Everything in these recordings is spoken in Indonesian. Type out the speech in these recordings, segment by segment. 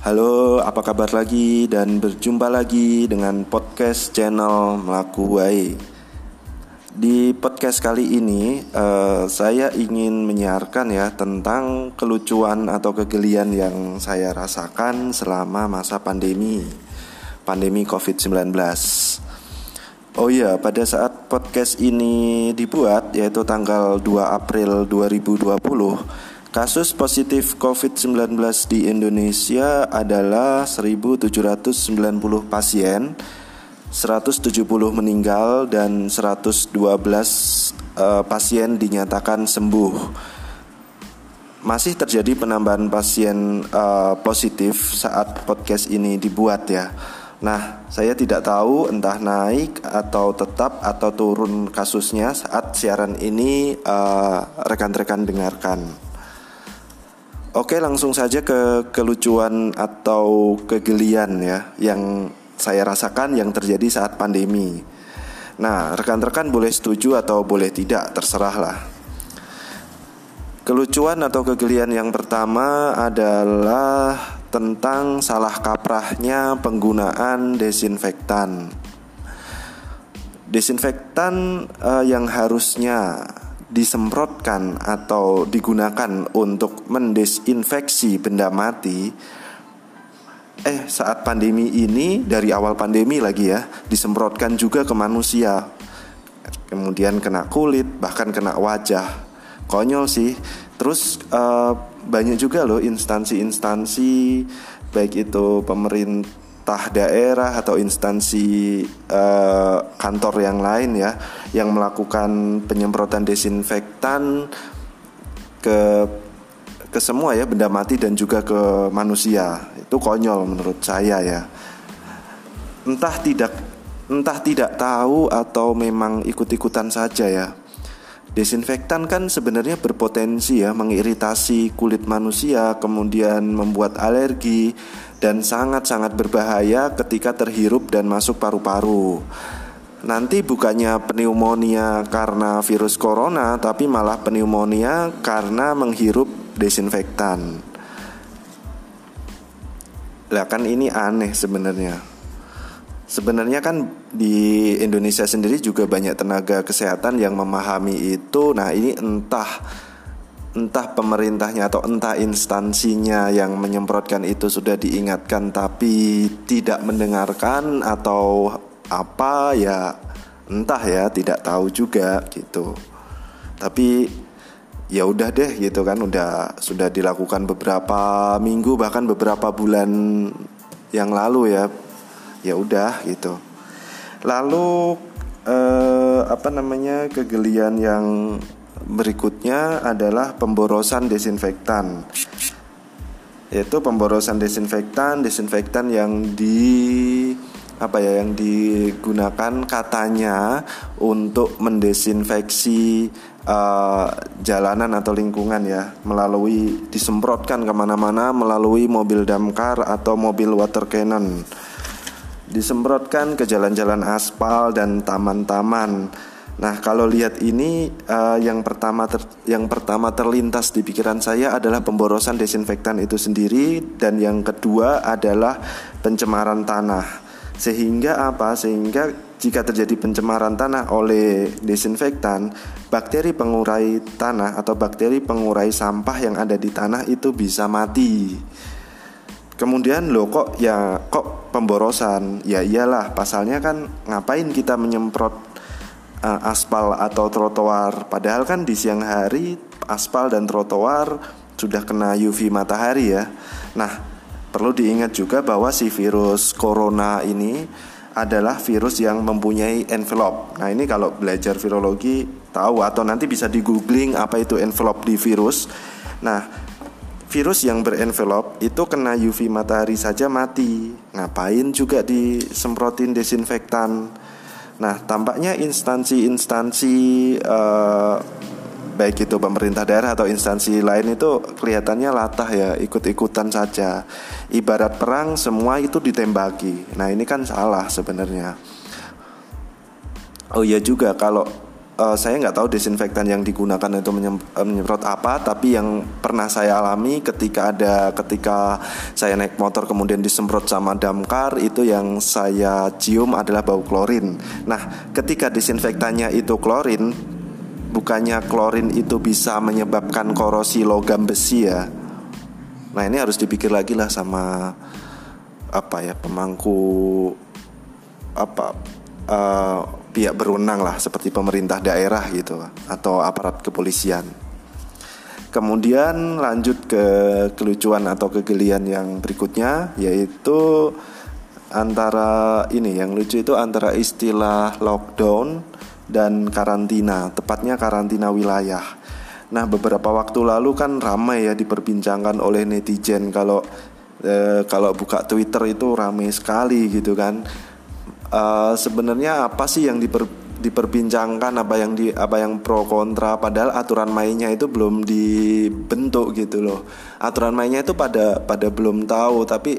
Halo, apa kabar lagi dan berjumpa lagi dengan podcast channel Melaku Wae. Di podcast kali ini uh, saya ingin menyiarkan ya tentang kelucuan atau kegelian yang saya rasakan selama masa pandemi pandemi COVID-19. Oh iya, pada saat podcast ini dibuat yaitu tanggal 2 April 2020 Kasus positif COVID-19 di Indonesia adalah 1.790 pasien, 170 meninggal dan 112 uh, eh, pasien dinyatakan sembuh. Masih terjadi penambahan pasien uh, positif saat podcast ini dibuat ya. Nah, saya tidak tahu entah naik atau tetap atau turun kasusnya saat siaran ini eh, rekan-rekan uh, dengarkan. Oke, langsung saja ke kelucuan atau kegelian ya yang saya rasakan yang terjadi saat pandemi. Nah, rekan-rekan boleh setuju atau boleh tidak, terserahlah. Kelucuan atau kegelian yang pertama adalah tentang salah kaprahnya penggunaan desinfektan. Desinfektan uh, yang harusnya disemprotkan atau digunakan untuk mendesinfeksi benda mati eh saat pandemi ini dari awal pandemi lagi ya disemprotkan juga ke manusia. Kemudian kena kulit bahkan kena wajah. Konyol sih. Terus uh, banyak juga loh instansi-instansi baik itu pemerintah entah daerah atau instansi uh, kantor yang lain ya yang melakukan penyemprotan desinfektan ke ke semua ya benda mati dan juga ke manusia. Itu konyol menurut saya ya. Entah tidak entah tidak tahu atau memang ikut-ikutan saja ya. Desinfektan kan sebenarnya berpotensi ya mengiritasi kulit manusia, kemudian membuat alergi dan sangat-sangat berbahaya ketika terhirup dan masuk paru-paru. Nanti bukannya pneumonia karena virus corona, tapi malah pneumonia karena menghirup desinfektan. Lah kan ini aneh sebenarnya. Sebenarnya kan di Indonesia sendiri juga banyak tenaga kesehatan yang memahami itu. Nah, ini entah entah pemerintahnya atau entah instansinya yang menyemprotkan itu sudah diingatkan tapi tidak mendengarkan atau apa ya entah ya tidak tahu juga gitu. Tapi ya udah deh gitu kan udah sudah dilakukan beberapa minggu bahkan beberapa bulan yang lalu ya ya udah gitu lalu eh, apa namanya kegelian yang berikutnya adalah pemborosan desinfektan yaitu pemborosan desinfektan desinfektan yang di apa ya yang digunakan katanya untuk mendesinfeksi uh, jalanan atau lingkungan ya melalui disemprotkan ke mana-mana melalui mobil damkar atau mobil water cannon disemprotkan ke jalan-jalan aspal dan taman-taman. Nah, kalau lihat ini uh, yang pertama ter, yang pertama terlintas di pikiran saya adalah pemborosan desinfektan itu sendiri dan yang kedua adalah pencemaran tanah. Sehingga apa? Sehingga jika terjadi pencemaran tanah oleh desinfektan, bakteri pengurai tanah atau bakteri pengurai sampah yang ada di tanah itu bisa mati. Kemudian lo kok ya kok pemborosan? Ya iyalah pasalnya kan ngapain kita menyemprot uh, aspal atau trotoar padahal kan di siang hari aspal dan trotoar sudah kena UV matahari ya. Nah, perlu diingat juga bahwa si virus corona ini adalah virus yang mempunyai envelope. Nah, ini kalau belajar virologi tahu atau nanti bisa di googling apa itu envelope di virus. Nah, virus yang berenvelop itu kena UV matahari saja mati. Ngapain juga disemprotin desinfektan? Nah, tampaknya instansi-instansi uh, baik itu pemerintah daerah atau instansi lain itu kelihatannya latah ya, ikut-ikutan saja. Ibarat perang semua itu ditembaki. Nah, ini kan salah sebenarnya. Oh iya juga kalau uh, saya nggak tahu desinfektan yang digunakan itu menyemprot apa, tapi yang pernah saya alami ketika ada ketika saya naik motor kemudian disemprot sama damkar itu yang saya cium adalah bau klorin. Nah, ketika desinfektannya itu klorin, bukannya klorin itu bisa menyebabkan korosi logam besi ya. Nah, ini harus dipikir lagi lah sama apa ya pemangku apa uh, pihak berwenang lah seperti pemerintah daerah gitu atau aparat kepolisian. Kemudian lanjut ke kelucuan atau kegelian yang berikutnya yaitu antara ini yang lucu itu antara istilah lockdown dan karantina, tepatnya karantina wilayah. Nah, beberapa waktu lalu kan ramai ya diperbincangkan oleh netizen kalau eh, kalau buka Twitter itu ramai sekali gitu kan uh, sebenarnya apa sih yang diper, diperbincangkan apa yang di apa yang pro kontra? Padahal aturan mainnya itu belum dibentuk gitu loh. Aturan mainnya itu pada pada belum tahu tapi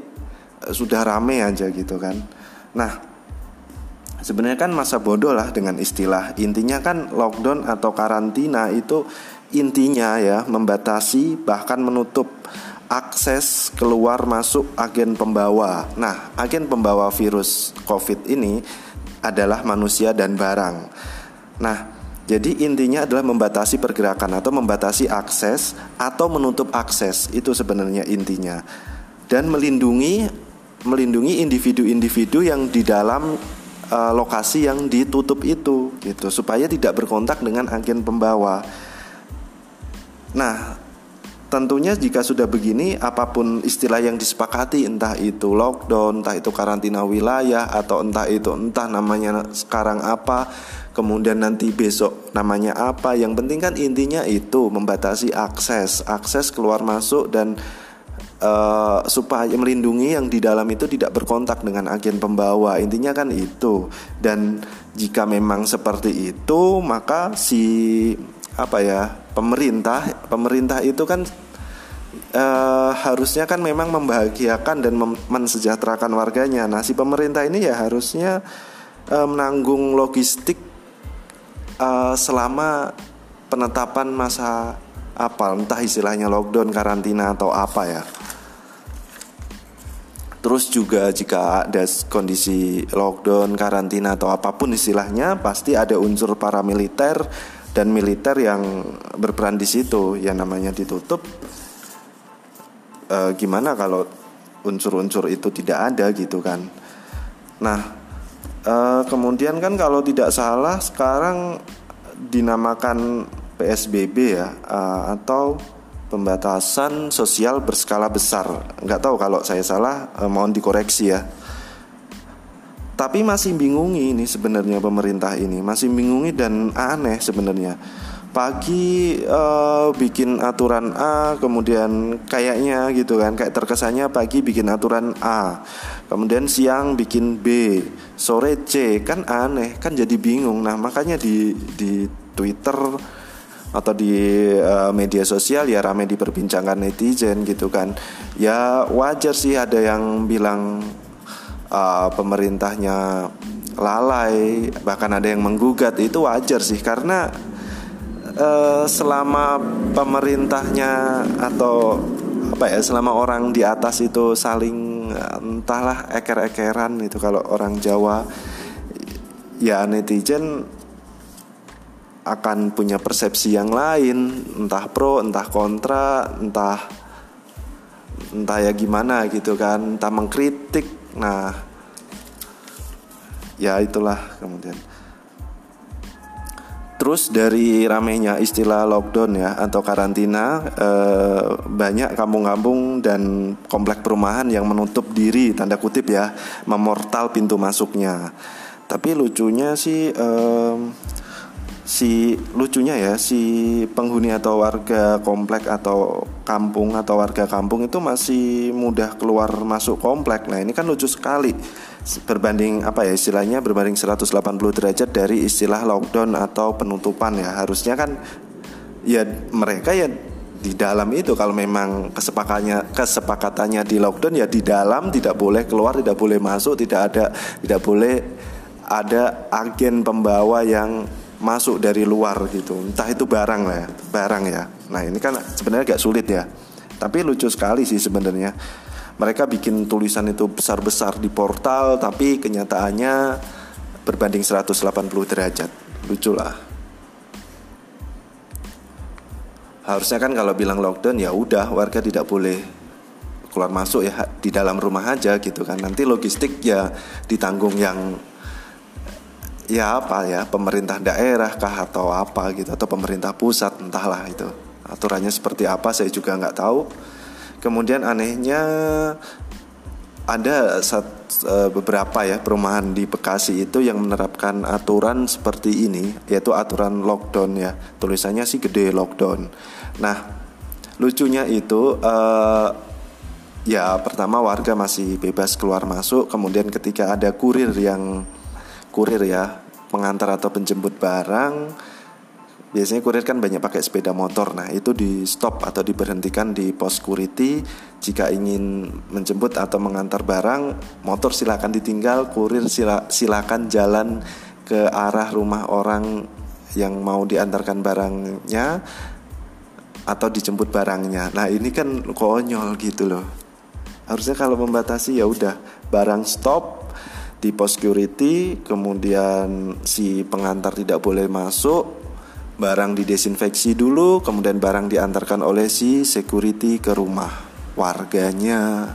uh, sudah rame aja gitu kan. Nah sebenarnya kan masa bodoh lah dengan istilah. Intinya kan lockdown atau karantina itu intinya ya membatasi bahkan menutup akses keluar masuk agen pembawa. Nah, agen pembawa virus COVID ini adalah manusia dan barang. Nah, jadi intinya adalah membatasi pergerakan atau membatasi akses atau menutup akses itu sebenarnya intinya. Dan melindungi melindungi individu-individu yang di dalam uh, lokasi yang ditutup itu gitu supaya tidak berkontak dengan agen pembawa. Nah, tentunya jika sudah begini apa pun istilah yang disepakati entah itu lockdown, entah itu karantina wilayah atau entah itu entah namanya sekarang apa, kemudian nanti besok namanya apa, yang penting kan intinya itu membatasi akses, akses keluar masuk dan uh, supaya melindungi yang di dalam itu tidak berkontak dengan agen pembawa. Intinya kan itu. Dan jika memang seperti itu, maka si apa ya pemerintah pemerintah itu kan uh, harusnya kan memang membahagiakan dan mem mensejahterakan warganya. Nah si pemerintah ini ya harusnya uh, menanggung logistik uh, selama penetapan masa apa entah istilahnya lockdown karantina atau apa ya. Terus juga jika ada kondisi lockdown, karantina atau apa pun istilahnya, pasti ada unsur paramiliter dan militer yang berperan di situ yang namanya ditutup e, gimana kalau unsur-unsur itu tidak ada gitu kan? Nah e, kemudian kan kalau tidak salah sekarang dinamakan PSBB ya e, atau pembatasan sosial berskala besar. Nggak tahu kalau saya salah e, mohon dikoreksi ya tapi masih bingungi ini sebenarnya pemerintah ini. Masih bingungi dan aneh sebenarnya. Pagi uh, bikin aturan A kemudian kayaknya gitu kan kayak terkesannya pagi bikin aturan A. Kemudian siang bikin B. Sore C kan aneh kan jadi bingung. Nah makanya di di Twitter atau di uh, media sosial ya ramai diperbincangkan netizen gitu kan. Ya wajar sih ada yang bilang uh, pemerintahnya lalai bahkan ada yang menggugat itu wajar sih. Karena uh, selama pemerintahnya atau apa ya selama orang di atas itu saling entahlah eker-ekeran itu kalau orang Jawa ya netizen akan punya persepsi yang lain. Entah pro entah kontra entah entah ya gimana gitu kan. Entah mengkritik Nah, ya itulah kemudian. Terus dari ramenya istilah lockdown ya atau karantina eh, banyak kampung-kampung dan komplek perumahan yang menutup diri tanda kutip ya memortal pintu masuknya. Tapi lucunya sih eh, si lucunya ya si penghuni atau warga komplek atau kampung atau warga kampung itu masih mudah keluar masuk komplek. Nah, ini kan lucu sekali. Berbanding apa ya istilahnya berbanding 180 derajat dari istilah lockdown atau penutupan ya. Harusnya kan ya mereka ya di dalam itu kalau memang kesepakatannya kesepakatannya di lockdown ya di dalam tidak boleh keluar, tidak boleh masuk, tidak ada tidak boleh ada agen pembawa yang masuk dari luar gitu. Entah itu barang lah ya barang ya. Nah ini kan sebenarnya agak sulit ya. Tapi lucu sekali sih sebenarnya. Mereka bikin tulisan itu besar-besar di portal tapi kenyataannya berbanding 180 derajat. Lucu lah. Harusnya kan kalau bilang lockdown ya udah warga tidak boleh keluar masuk ya di dalam rumah aja gitu kan. Nanti logistik ya ditanggung yang ya apa ya pemerintah daerah kah atau apa gitu atau pemerintah pusat entahlah itu. Aturannya seperti apa saya juga nggak tahu. Kemudian anehnya ada saat, e, beberapa ya perumahan di Bekasi itu yang menerapkan aturan seperti ini yaitu aturan lockdown ya. Tulisannya sih gede lockdown. Nah lucunya itu e, ya pertama warga masih bebas keluar masuk kemudian ketika ada kurir yang kurir ya pengantar atau penjemput barang biasanya kurir kan banyak pakai sepeda motor. Nah itu di stop atau diberhentikan di pos security. Jika ingin menjemput atau mengantar barang motor silakan ditinggal kurir sila, silakan jalan ke arah rumah orang yang mau diantarkan barangnya atau dijemput barangnya. Nah ini kan konyol gitu loh. Harusnya kalau membatasi ya udah barang stop di pos security kemudian si pengantar tidak boleh masuk barang didesinfeksi dulu kemudian barang diantarkan oleh si security ke rumah warganya.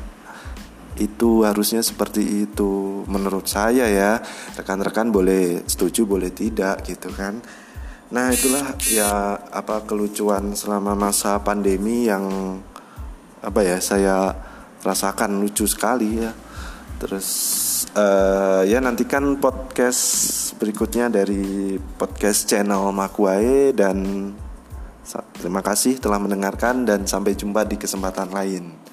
Itu harusnya seperti itu menurut saya ya. Rekan-rekan boleh setuju boleh tidak gitu kan. Nah itulah ya apa kelucuan selama masa pandemi yang apa ya saya rasakan lucu sekali ya terus uh, ya nantikan podcast berikutnya dari podcast channel Makuae dan terima kasih telah mendengarkan dan sampai jumpa di kesempatan lain.